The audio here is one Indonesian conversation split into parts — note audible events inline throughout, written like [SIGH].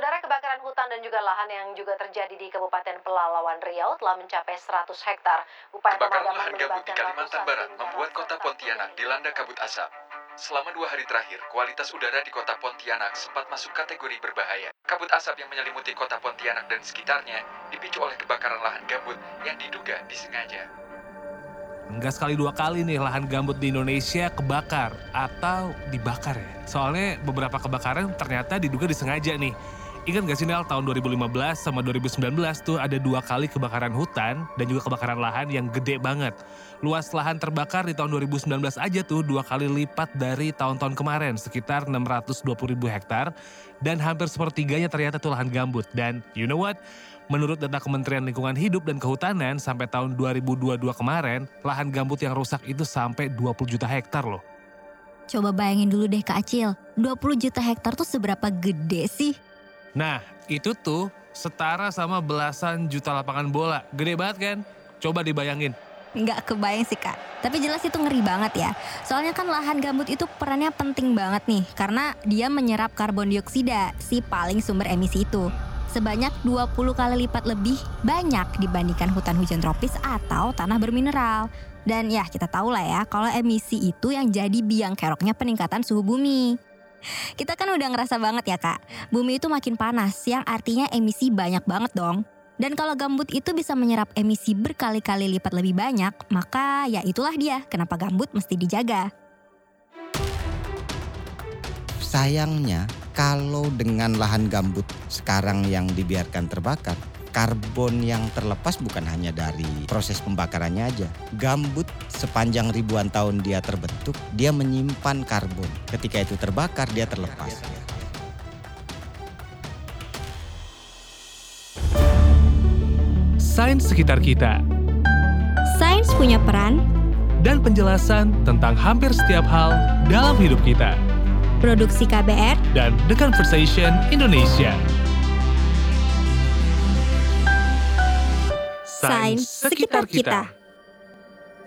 Saudara kebakaran hutan dan juga lahan yang juga terjadi di Kabupaten Pelalawan Riau telah mencapai 100 hektar. Upaya Kebakaran lahan gambut di Kalimantan Barat membuat kota Pontianak dilanda kabut asap. Selama dua hari terakhir, kualitas udara di kota Pontianak sempat masuk kategori berbahaya. Kabut asap yang menyelimuti kota Pontianak dan sekitarnya dipicu oleh kebakaran lahan gambut yang diduga disengaja. Enggak sekali dua kali nih lahan gambut di Indonesia kebakar atau dibakar ya. Soalnya beberapa kebakaran ternyata diduga disengaja nih. Ingat gak sih Nel tahun 2015 sama 2019 tuh ada dua kali kebakaran hutan dan juga kebakaran lahan yang gede banget. Luas lahan terbakar di tahun 2019 aja tuh dua kali lipat dari tahun-tahun kemarin sekitar 620 ribu hektar dan hampir sepertiganya ternyata tuh lahan gambut. Dan you know what? Menurut data Kementerian Lingkungan Hidup dan Kehutanan sampai tahun 2022 kemarin, lahan gambut yang rusak itu sampai 20 juta hektar loh. Coba bayangin dulu deh Kak Acil, 20 juta hektar tuh seberapa gede sih? Nah, itu tuh setara sama belasan juta lapangan bola. Gede banget kan? Coba dibayangin. Nggak kebayang sih Kak. Tapi jelas itu ngeri banget ya. Soalnya kan lahan gambut itu perannya penting banget nih. Karena dia menyerap karbon dioksida, si paling sumber emisi itu. Sebanyak 20 kali lipat lebih banyak dibandingkan hutan hujan tropis atau tanah bermineral. Dan ya kita tahu lah ya kalau emisi itu yang jadi biang keroknya peningkatan suhu bumi. Kita kan udah ngerasa banget ya kak, bumi itu makin panas yang artinya emisi banyak banget dong. Dan kalau gambut itu bisa menyerap emisi berkali-kali lipat lebih banyak, maka ya itulah dia kenapa gambut mesti dijaga. Sayangnya kalau dengan lahan gambut sekarang yang dibiarkan terbakar, karbon yang terlepas bukan hanya dari proses pembakarannya aja. Gambut sepanjang ribuan tahun dia terbentuk, dia menyimpan karbon. Ketika itu terbakar dia terlepas. Sains sekitar kita Sains punya peran, dan penjelasan tentang hampir setiap hal dalam hidup kita. produksi KBR, Dan The Conversation Indonesia. Sains sekitar kita.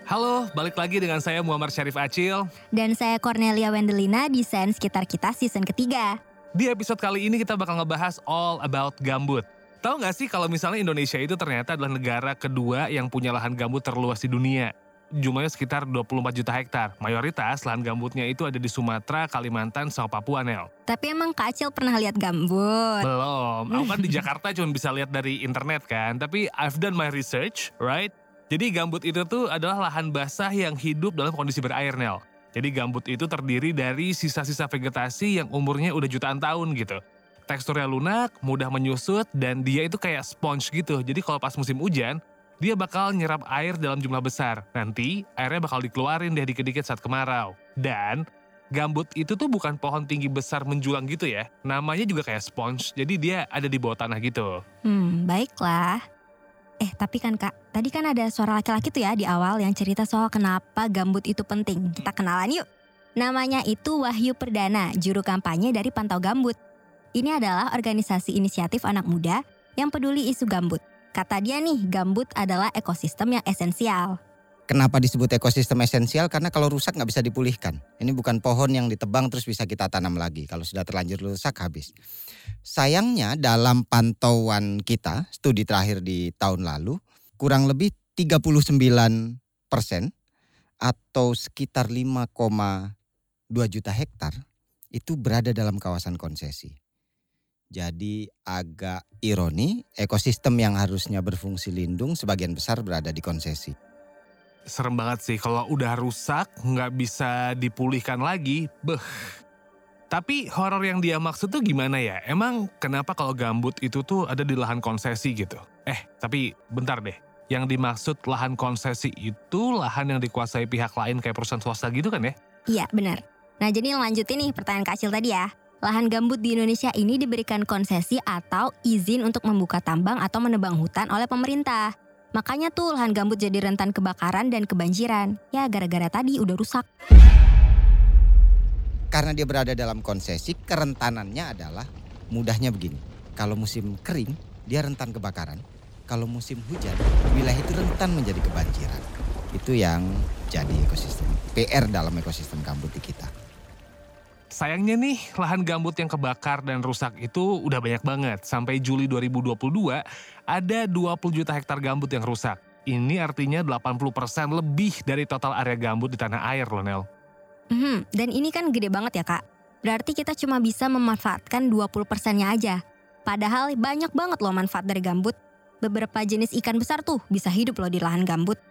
Halo, balik lagi dengan saya Muhammad Syarif Acil. dan saya Cornelia Wendelina di Sains Sekitar Kita season ketiga. Di episode kali ini kita bakal ngebahas all about gambut. Tahu nggak sih kalau misalnya Indonesia itu ternyata adalah negara kedua yang punya lahan gambut terluas di dunia. Jumlahnya sekitar 24 juta hektar. Mayoritas lahan gambutnya itu ada di Sumatera, Kalimantan, sama Papua, Nel. Tapi emang Kak Acil pernah lihat gambut? Belum. Aku kan di [LAUGHS] Jakarta cuma bisa lihat dari internet kan. Tapi I've done my research, right? Jadi gambut itu tuh adalah lahan basah yang hidup dalam kondisi berair, Nel. Jadi gambut itu terdiri dari sisa-sisa vegetasi yang umurnya udah jutaan tahun gitu. Teksturnya lunak, mudah menyusut, dan dia itu kayak sponge gitu. Jadi kalau pas musim hujan, dia bakal nyerap air dalam jumlah besar. Nanti airnya bakal dikeluarin deh dikit-dikit saat kemarau. Dan gambut itu tuh bukan pohon tinggi besar menjulang gitu ya. Namanya juga kayak sponge, jadi dia ada di bawah tanah gitu. Hmm, baiklah. Eh, tapi kan Kak, tadi kan ada suara laki-laki tuh ya di awal yang cerita soal kenapa gambut itu penting. Kita kenalan yuk. Namanya itu Wahyu Perdana, juru kampanye dari Pantau Gambut. Ini adalah organisasi inisiatif anak muda yang peduli isu gambut. Kata dia nih, gambut adalah ekosistem yang esensial. Kenapa disebut ekosistem esensial? Karena kalau rusak nggak bisa dipulihkan. Ini bukan pohon yang ditebang terus bisa kita tanam lagi. Kalau sudah terlanjur rusak habis. Sayangnya dalam pantauan kita, studi terakhir di tahun lalu, kurang lebih 39 persen atau sekitar 5,2 juta hektar itu berada dalam kawasan konsesi. Jadi agak ironi, ekosistem yang harusnya berfungsi lindung sebagian besar berada di konsesi. Serem banget sih kalau udah rusak nggak bisa dipulihkan lagi. Beh. Tapi horor yang dia maksud tuh gimana ya? Emang kenapa kalau gambut itu tuh ada di lahan konsesi gitu? Eh, tapi bentar deh. Yang dimaksud lahan konsesi itu lahan yang dikuasai pihak lain kayak perusahaan swasta gitu kan ya? Iya, benar. Nah, jadi lanjutin nih pertanyaan Kak Acil tadi ya. Lahan gambut di Indonesia ini diberikan konsesi atau izin untuk membuka tambang atau menebang hutan oleh pemerintah. Makanya tuh lahan gambut jadi rentan kebakaran dan kebanjiran. Ya gara-gara tadi udah rusak. Karena dia berada dalam konsesi, kerentanannya adalah mudahnya begini. Kalau musim kering, dia rentan kebakaran. Kalau musim hujan, wilayah itu rentan menjadi kebanjiran. Itu yang jadi ekosistem PR dalam ekosistem gambut di kita. Sayangnya nih, lahan gambut yang kebakar dan rusak itu udah banyak banget. Sampai Juli 2022, ada 20 juta hektar gambut yang rusak. Ini artinya 80% lebih dari total area gambut di tanah air loh, Nel. Mhm, dan ini kan gede banget ya kak. Berarti kita cuma bisa memanfaatkan 20 persennya aja. Padahal banyak banget loh manfaat dari gambut. Beberapa jenis ikan besar tuh bisa hidup loh di lahan gambut.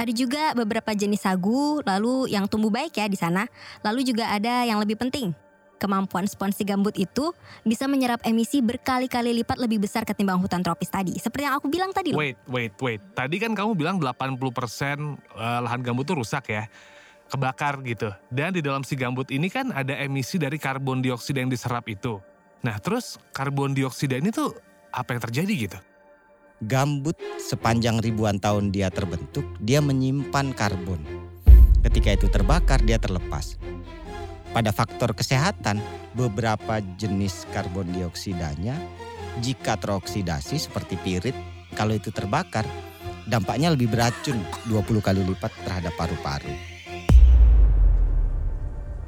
Ada juga beberapa jenis sagu, lalu yang tumbuh baik ya di sana. Lalu juga ada yang lebih penting. Kemampuan sponsi gambut itu bisa menyerap emisi berkali-kali lipat lebih besar ketimbang hutan tropis tadi. Seperti yang aku bilang tadi. Wait, wait, wait. Tadi kan kamu bilang 80% eh, lahan gambut tuh rusak ya. Kebakar gitu. Dan di dalam si gambut ini kan ada emisi dari karbon dioksida yang diserap itu. Nah terus karbon dioksida ini tuh apa yang terjadi gitu? Gambut sepanjang ribuan tahun dia terbentuk, dia menyimpan karbon. Ketika itu terbakar, dia terlepas. Pada faktor kesehatan, beberapa jenis karbon dioksidanya jika teroksidasi seperti pirit, kalau itu terbakar, dampaknya lebih beracun 20 kali lipat terhadap paru-paru.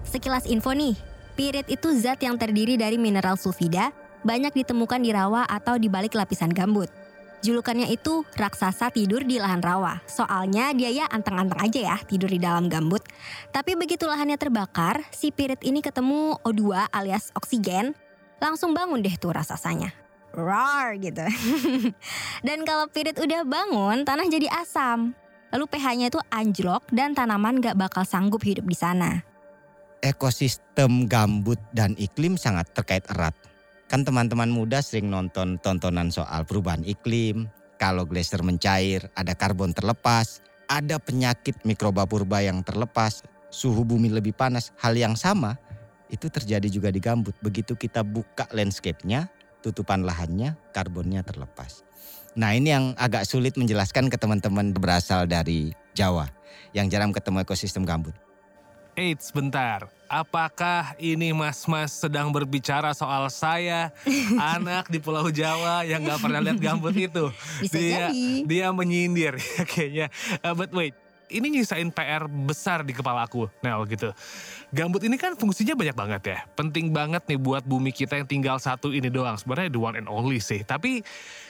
Sekilas info nih, pirit itu zat yang terdiri dari mineral sulfida, banyak ditemukan di rawa atau di balik lapisan gambut. Julukannya itu raksasa tidur di lahan rawa. Soalnya dia ya anteng-anteng aja ya tidur di dalam gambut. Tapi begitu lahannya terbakar, si pirit ini ketemu O2 alias oksigen, langsung bangun deh tuh raksasanya. Roar gitu. [LAUGHS] dan kalau pirit udah bangun, tanah jadi asam. Lalu pH-nya itu anjlok dan tanaman gak bakal sanggup hidup di sana. Ekosistem gambut dan iklim sangat terkait erat. Kan teman-teman muda sering nonton tontonan soal perubahan iklim, kalau glacier mencair, ada karbon terlepas, ada penyakit mikroba purba yang terlepas, suhu bumi lebih panas. Hal yang sama itu terjadi juga di gambut. Begitu kita buka landscape-nya, tutupan lahannya, karbonnya terlepas. Nah ini yang agak sulit menjelaskan ke teman-teman berasal dari Jawa yang jarang ketemu ekosistem gambut. Eits, bentar. Apakah ini mas-mas sedang berbicara soal saya, [LAUGHS] anak di Pulau Jawa yang gak pernah lihat gambut itu? Bisa Dia- jadi. Dia menyindir [LAUGHS] ya kayaknya. Uh, but wait, ini nyisain PR besar di kepala aku, Nel gitu. Gambut ini kan fungsinya banyak banget ya. Penting banget nih buat bumi kita yang tinggal satu ini doang. Sebenarnya the one and only sih. Tapi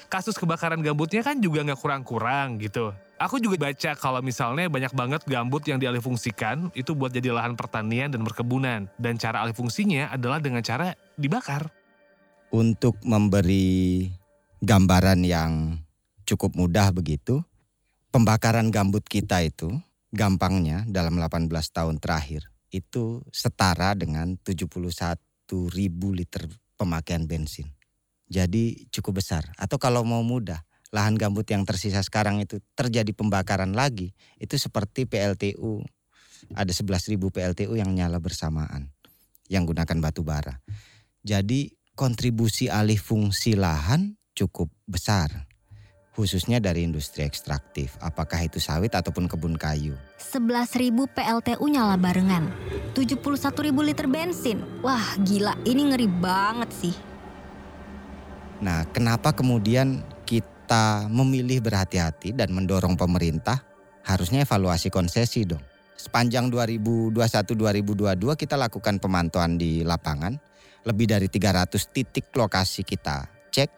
kasus kebakaran gambutnya kan juga nggak kurang-kurang gitu. Aku juga baca kalau misalnya banyak banget gambut yang dialihfungsikan itu buat jadi lahan pertanian dan perkebunan. Dan cara alih fungsinya adalah dengan cara dibakar. Untuk memberi gambaran yang cukup mudah begitu, pembakaran gambut kita itu gampangnya dalam 18 tahun terakhir itu setara dengan 71 ribu liter pemakaian bensin. Jadi cukup besar. Atau kalau mau mudah, lahan gambut yang tersisa sekarang itu terjadi pembakaran lagi, itu seperti PLTU. Ada 11 ribu PLTU yang nyala bersamaan, yang gunakan batu bara. Jadi kontribusi alih fungsi lahan cukup besar. Khususnya dari industri ekstraktif, apakah itu sawit ataupun kebun kayu. 11.000 PLTU nyala barengan. 71.000 liter bensin. Wah gila, ini ngeri banget sih. Nah, kenapa kemudian kita memilih berhati-hati dan mendorong pemerintah harusnya evaluasi konsesi dong. Sepanjang 2021-2022 kita lakukan pemantauan di lapangan, lebih dari 300 titik lokasi kita cek,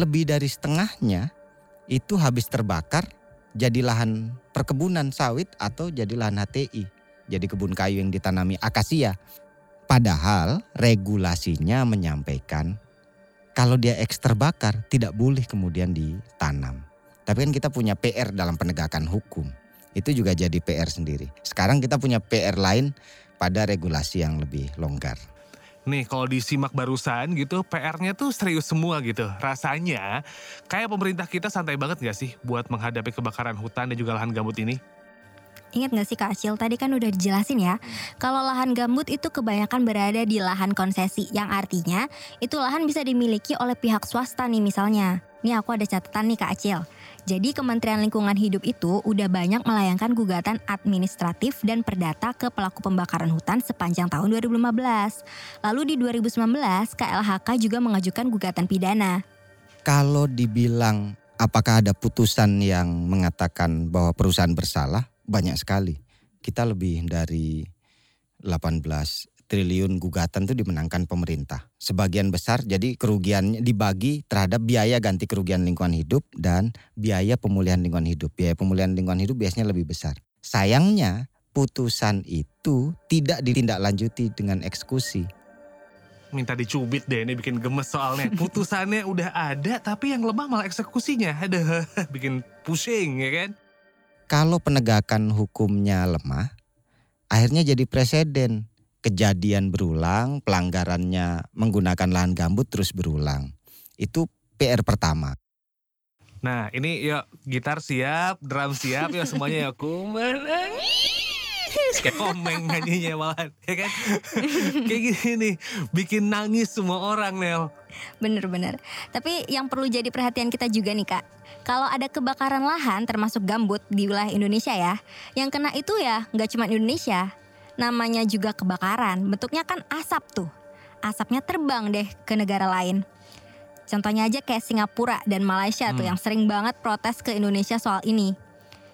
lebih dari setengahnya itu habis terbakar jadi lahan perkebunan sawit atau jadi lahan HTI, jadi kebun kayu yang ditanami akasia. Padahal regulasinya menyampaikan kalau dia eks terbakar tidak boleh kemudian ditanam. Tapi kan kita punya PR dalam penegakan hukum. Itu juga jadi PR sendiri. Sekarang kita punya PR lain pada regulasi yang lebih longgar. Nih kalau disimak barusan gitu PR-nya tuh serius semua gitu. Rasanya kayak pemerintah kita santai banget gak sih buat menghadapi kebakaran hutan dan juga lahan gambut ini? Ingat gak sih Kak Acil, tadi kan udah dijelasin ya. Kalau lahan gambut itu kebanyakan berada di lahan konsesi. Yang artinya itu lahan bisa dimiliki oleh pihak swasta nih misalnya. Nih aku ada catatan nih Kak Acil. Jadi Kementerian Lingkungan Hidup itu udah banyak melayangkan gugatan administratif dan perdata ke pelaku pembakaran hutan sepanjang tahun 2015. Lalu di 2019 KLHK juga mengajukan gugatan pidana. Kalau dibilang apakah ada putusan yang mengatakan bahwa perusahaan bersalah, banyak sekali. Kita lebih dari 18 triliun gugatan itu dimenangkan pemerintah. Sebagian besar jadi kerugiannya dibagi terhadap biaya ganti kerugian lingkungan hidup dan biaya pemulihan lingkungan hidup. Biaya pemulihan lingkungan hidup biasanya lebih besar. Sayangnya putusan itu tidak ditindaklanjuti dengan eksekusi. Minta dicubit deh, ini bikin gemes soalnya. [LAUGHS] Putusannya udah ada, tapi yang lemah malah eksekusinya. Ada, [LAUGHS] bikin pusing ya kan? Kalau penegakan hukumnya lemah, akhirnya jadi presiden. Kejadian berulang, pelanggarannya menggunakan lahan gambut terus berulang. Itu PR pertama. Nah ini yuk gitar siap, drum siap ya semuanya ya kumana. Kayak komeng nyanyinya malahan ya kan. Kayak gini nih, bikin nangis semua orang Nel. Bener-bener. Tapi yang perlu jadi perhatian kita juga nih kak. Kalau ada kebakaran lahan termasuk gambut di wilayah Indonesia ya. Yang kena itu ya nggak cuma Indonesia. Namanya juga kebakaran. Bentuknya kan asap tuh. Asapnya terbang deh ke negara lain. Contohnya aja kayak Singapura dan Malaysia tuh Hmm. yang sering banget protes ke Indonesia soal ini.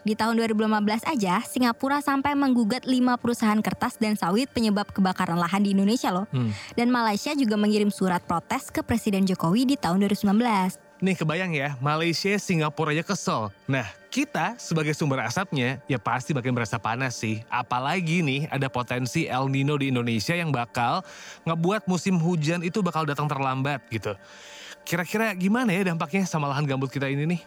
Di tahun 2015 aja, Singapura sampai menggugat 5 perusahaan kertas dan sawit penyebab kebakaran lahan di Indonesia loh. Hmm. Dan Malaysia juga mengirim surat protes ke Presiden Jokowi di tahun 2019. Nih kebayang ya, Malaysia, Singapura aja kesel. Nah, kita sebagai sumber asapnya ya pasti makin berasa panas sih. Apalagi nih ada potensi El Nino di Indonesia yang bakal ngebuat musim hujan itu bakal datang terlambat gitu. Kira-kira gimana ya dampaknya sama lahan gambut kita ini nih?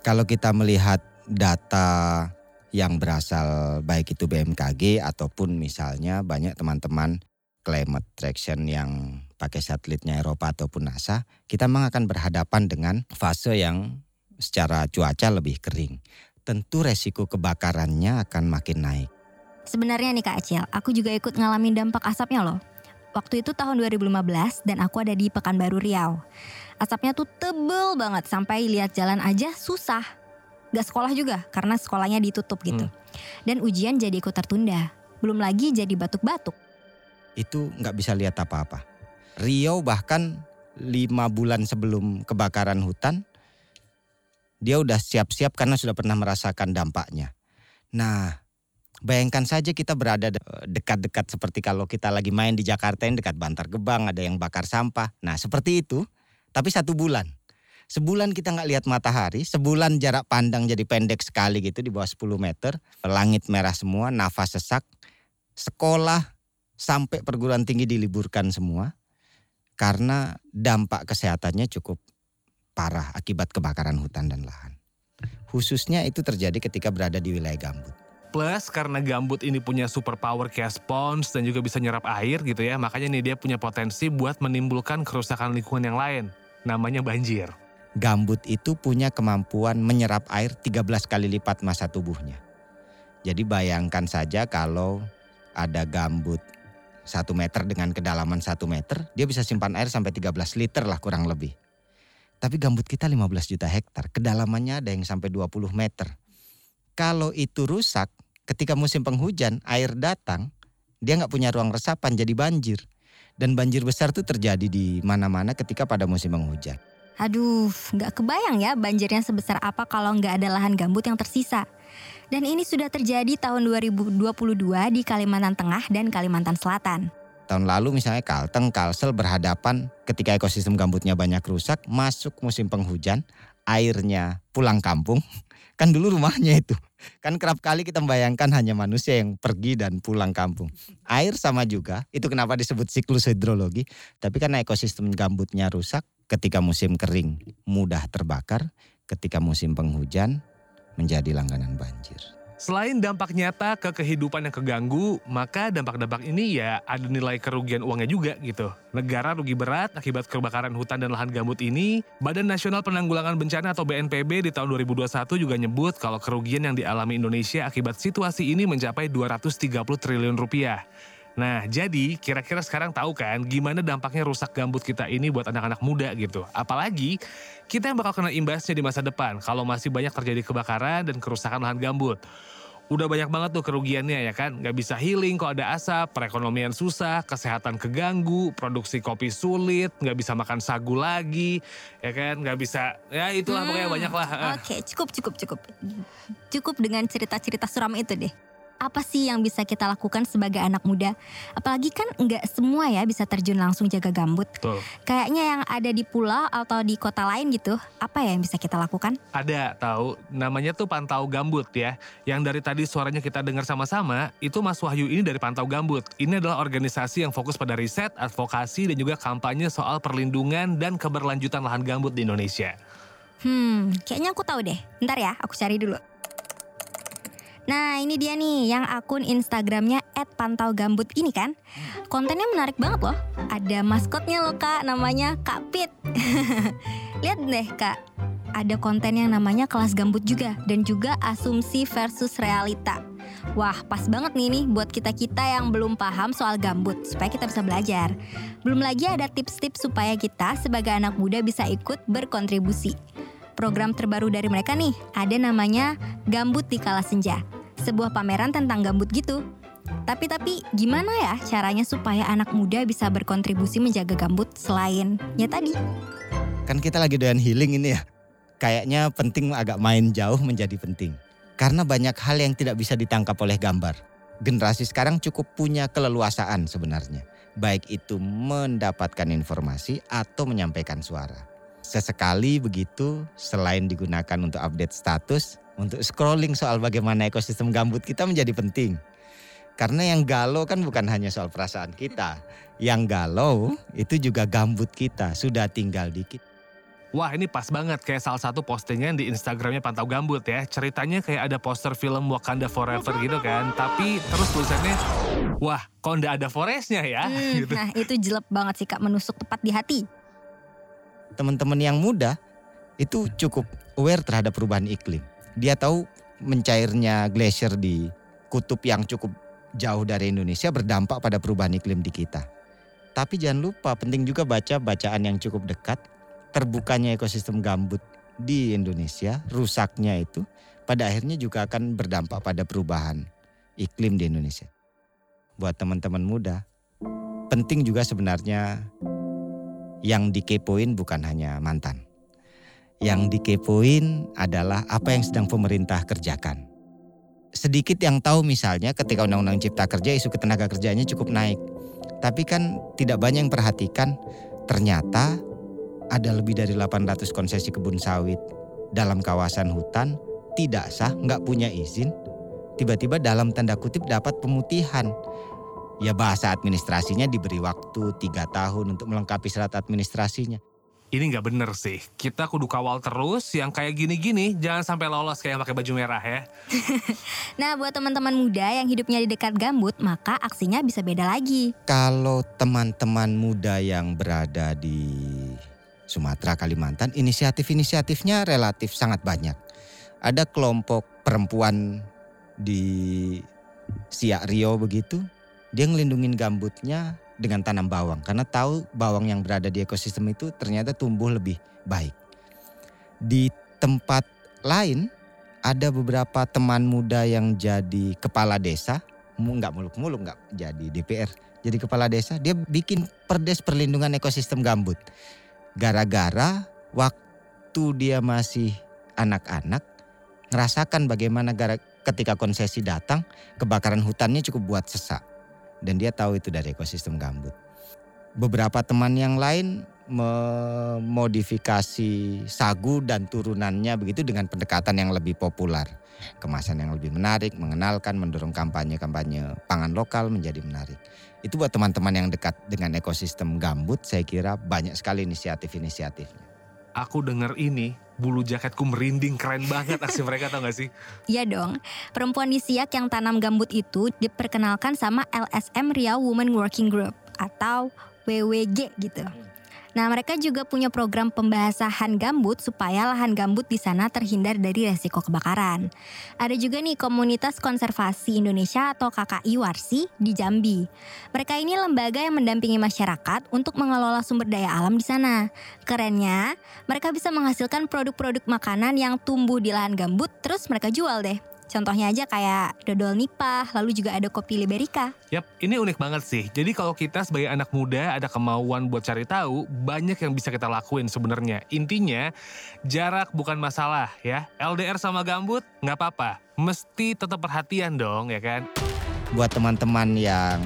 Kalau kita melihat data yang berasal baik itu BMKG ataupun misalnya banyak teman-teman climate traction yang pakai satelitnya Eropa ataupun NASA, kita memang akan berhadapan dengan fase yang secara cuaca lebih kering. Tentu resiko kebakarannya akan makin naik. Sebenarnya nih Kak Acil, aku juga ikut ngalamin dampak asapnya loh. Waktu itu tahun 2015 dan aku ada di Pekanbaru Riau. Asapnya tuh tebel banget sampai lihat jalan aja susah. Gak sekolah juga karena sekolahnya ditutup gitu. Dan ujian jadi ikut tertunda. Belum lagi jadi batuk-batuk. Itu nggak bisa lihat apa-apa. Riau bahkan lima bulan sebelum kebakaran hutan, dia udah siap-siap karena sudah pernah merasakan dampaknya. Nah, bayangkan saja kita berada de- dekat-dekat seperti kalau kita lagi main di Jakarta yang dekat Bantar Gebang, ada yang bakar sampah. Nah, seperti itu, tapi satu bulan. Sebulan kita nggak lihat matahari, sebulan jarak pandang jadi pendek sekali gitu di bawah 10 meter, langit merah semua, nafas sesak, sekolah sampai perguruan tinggi diliburkan semua karena dampak kesehatannya cukup parah akibat kebakaran hutan dan lahan. Khususnya itu terjadi ketika berada di wilayah gambut. Plus karena gambut ini punya super power kayak spons dan juga bisa nyerap air gitu ya. Makanya nih dia punya potensi buat menimbulkan kerusakan lingkungan yang lain. Namanya banjir. Gambut itu punya kemampuan menyerap air 13 kali lipat massa tubuhnya. Jadi bayangkan saja kalau ada gambut 1 meter dengan kedalaman 1 meter, dia bisa simpan air sampai 13 liter lah kurang lebih. Tapi gambut kita 15 juta hektar, kedalamannya ada yang sampai 20 meter. Kalau itu rusak, ketika musim penghujan, air datang, dia nggak punya ruang resapan jadi banjir. Dan banjir besar itu terjadi di mana-mana ketika pada musim penghujan. Aduh, nggak kebayang ya banjirnya sebesar apa kalau nggak ada lahan gambut yang tersisa. Dan ini sudah terjadi tahun 2022 di Kalimantan Tengah dan Kalimantan Selatan. Tahun lalu misalnya Kalteng, Kalsel berhadapan ketika ekosistem gambutnya banyak rusak, masuk musim penghujan, airnya pulang kampung. [LAUGHS] Kan dulu rumahnya itu. Kan kerap kali kita membayangkan hanya manusia yang pergi dan pulang kampung. Air sama juga, itu kenapa disebut siklus hidrologi. Tapi karena ekosistem gambutnya rusak, ketika musim kering mudah terbakar, ketika musim penghujan menjadi langganan banjir. Selain dampak nyata ke kehidupan yang keganggu, maka dampak-dampak ini ya ada nilai kerugian uangnya juga gitu. Negara rugi berat akibat kebakaran hutan dan lahan gambut ini. Badan Nasional Penanggulangan Bencana atau BNPB di tahun 2021 juga nyebut kalau kerugian yang dialami Indonesia akibat situasi ini mencapai 230 triliun rupiah. Nah, jadi kira-kira sekarang tahu kan gimana dampaknya rusak gambut kita ini buat anak-anak muda gitu. Apalagi kita yang bakal kena imbasnya di masa depan kalau masih banyak terjadi kebakaran dan kerusakan lahan gambut. Udah banyak banget tuh kerugiannya ya kan. Nggak bisa healing kalau ada asap, perekonomian susah, kesehatan keganggu, produksi kopi sulit, nggak bisa makan sagu lagi, ya kan. Nggak bisa, ya itulah pokoknya Hmm, banyak lah. Oke, cukup cukup cukup. Cukup dengan cerita-cerita suram itu deh. Apa sih yang bisa kita lakukan sebagai anak muda? Apalagi kan nggak semua ya bisa terjun langsung jaga gambut. Betul. Kayaknya yang ada di pulau atau di kota lain gitu, apa ya yang bisa kita lakukan? Ada tahu namanya tuh Pantau Gambut ya. Yang dari tadi suaranya kita dengar sama-sama itu Mas Wahyu ini dari Pantau Gambut. Ini adalah organisasi yang fokus pada riset, advokasi dan juga kampanye soal perlindungan dan keberlanjutan lahan gambut di Indonesia. Hmm, kayaknya aku tahu deh. Bentar ya, aku cari dulu. Nah ini dia nih yang akun Instagramnya @pantaugambut ini kan? Kontennya menarik banget loh. Ada maskotnya loh kak namanya Kak Pit. [LAUGHS] Lihat deh kak. Ada konten yang namanya kelas gambut juga Dan juga asumsi versus realita. Wah pas banget nih nih buat kita-kita yang belum paham soal gambut Supaya kita bisa belajar. Belum lagi ada tips-tips supaya kita sebagai anak muda bisa ikut berkontribusi program terbaru dari mereka nih. Ada namanya Gambut di Kala Senja. Sebuah pameran tentang gambut gitu. Tapi tapi gimana ya caranya supaya anak muda bisa berkontribusi menjaga gambut selain ya tadi? Kan kita lagi doyan healing ini ya. Kayaknya penting agak main jauh menjadi penting. Karena banyak hal yang tidak bisa ditangkap oleh gambar. Generasi sekarang cukup punya keleluasaan sebenarnya. Baik itu mendapatkan informasi atau menyampaikan suara. Sesekali begitu selain digunakan untuk update status, untuk scrolling soal bagaimana ekosistem gambut kita menjadi penting. Karena yang galau kan bukan hanya soal perasaan kita. Yang galau itu juga gambut kita, sudah tinggal dikit. Wah ini pas banget kayak salah satu postingan di Instagramnya Pantau Gambut ya. Ceritanya kayak ada poster film Wakanda Forever gitu kan. Tapi terus tulisannya, wah kok nggak ada forestnya ya? Hmm, [LAUGHS] Gitu. nah itu jelek banget sih kak menusuk tepat di hati. Teman-teman yang muda itu cukup aware terhadap perubahan iklim. Dia tahu mencairnya glacier di kutub yang cukup jauh dari Indonesia berdampak pada perubahan iklim di kita. Tapi jangan lupa penting juga baca bacaan yang cukup dekat terbukanya ekosistem gambut di Indonesia, rusaknya itu pada akhirnya juga akan berdampak pada perubahan iklim di Indonesia. Buat teman-teman muda, penting juga sebenarnya yang dikepoin bukan hanya mantan. Yang dikepoin adalah apa yang sedang pemerintah kerjakan. Sedikit yang tahu misalnya ketika Undang-Undang Cipta Kerja isu ketenaga kerjanya cukup naik. Tapi kan tidak banyak yang perhatikan ternyata ada lebih dari 800 konsesi kebun sawit dalam kawasan hutan tidak sah, nggak punya izin. Tiba-tiba dalam tanda kutip dapat pemutihan ya bahasa administrasinya diberi waktu tiga tahun untuk melengkapi syarat administrasinya. Ini nggak bener sih. Kita kudu kawal terus yang kayak gini-gini jangan sampai lolos kayak yang pakai baju merah ya. [LAUGHS] Nah buat teman-teman muda yang hidupnya di dekat gambut maka aksinya bisa beda lagi. Kalau teman-teman muda yang berada di Sumatera, Kalimantan, inisiatif-inisiatifnya relatif sangat banyak. Ada kelompok perempuan di Siak Rio begitu, dia ngelindungin gambutnya dengan tanam bawang karena tahu bawang yang berada di ekosistem itu ternyata tumbuh lebih baik. Di tempat lain ada beberapa teman muda yang jadi kepala desa, nggak muluk-muluk nggak jadi DPR, jadi kepala desa, dia bikin perdes perlindungan ekosistem gambut. Gara-gara waktu dia masih anak-anak ngerasakan bagaimana gara ketika konsesi datang kebakaran hutannya cukup buat sesak dan dia tahu itu dari ekosistem gambut. Beberapa teman yang lain memodifikasi sagu dan turunannya begitu dengan pendekatan yang lebih populer. Kemasan yang lebih menarik, mengenalkan, mendorong kampanye-kampanye pangan lokal menjadi menarik. Itu buat teman-teman yang dekat dengan ekosistem gambut, saya kira banyak sekali inisiatif-inisiatifnya. Aku denger ini, bulu jaketku merinding keren banget aksi mereka tau gak sih? Iya dong, perempuan di Siak yang tanam gambut itu diperkenalkan sama LSM Riau Women Working Group atau WWG gitu. Nah, mereka juga punya program pembahasan gambut supaya lahan gambut di sana terhindar dari resiko kebakaran. Ada juga nih komunitas konservasi Indonesia atau KKI Warsi di Jambi. Mereka ini lembaga yang mendampingi masyarakat untuk mengelola sumber daya alam di sana. Kerennya, mereka bisa menghasilkan produk-produk makanan yang tumbuh di lahan gambut terus mereka jual deh. Contohnya aja kayak dodol nipah, lalu juga ada kopi liberica. Yap, ini unik banget sih. Jadi kalau kita sebagai anak muda ada kemauan buat cari tahu, banyak yang bisa kita lakuin sebenarnya. Intinya, jarak bukan masalah ya. LDR sama gambut nggak apa-apa. Mesti tetap perhatian dong ya kan. Buat teman-teman yang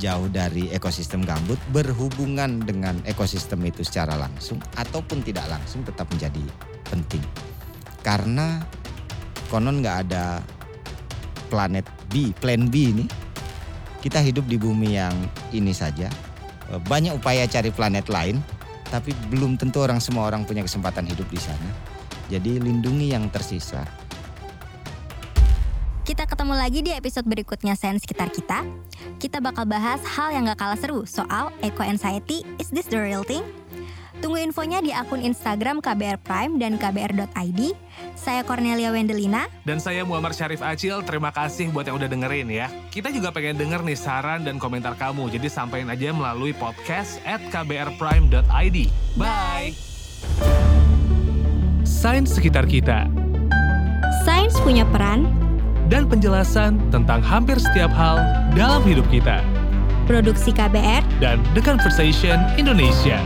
jauh dari ekosistem gambut, berhubungan dengan ekosistem itu secara langsung ataupun tidak langsung tetap menjadi penting. Karena konon nggak ada planet B, plan B ini. Kita hidup di bumi yang ini saja. Eh, Banyak upaya cari planet lain, tapi belum tentu orang semua orang punya kesempatan hidup di sana. Jadi lindungi yang tersisa. Kita ketemu lagi di episode berikutnya Sains Sekitar Kita. Kita bakal bahas hal yang gak kalah seru soal eco anxiety, is this the real thing? Tunggu infonya di akun Instagram KBR Prime dan kbr.id. Saya Cornelia Wendelina. Dan saya Muhammad Syarif Acil, terima kasih buat yang udah dengerin ya. Kita juga pengen denger nih saran dan komentar kamu, jadi sampaikan aja melalui podcast at kbrprime.id. Bye! Sains sekitar kita Sains punya peran, dan penjelasan tentang hampir setiap hal dalam hidup kita. produksi KBR, Dan The Conversation Indonesia.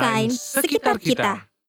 Sains sekitar kita.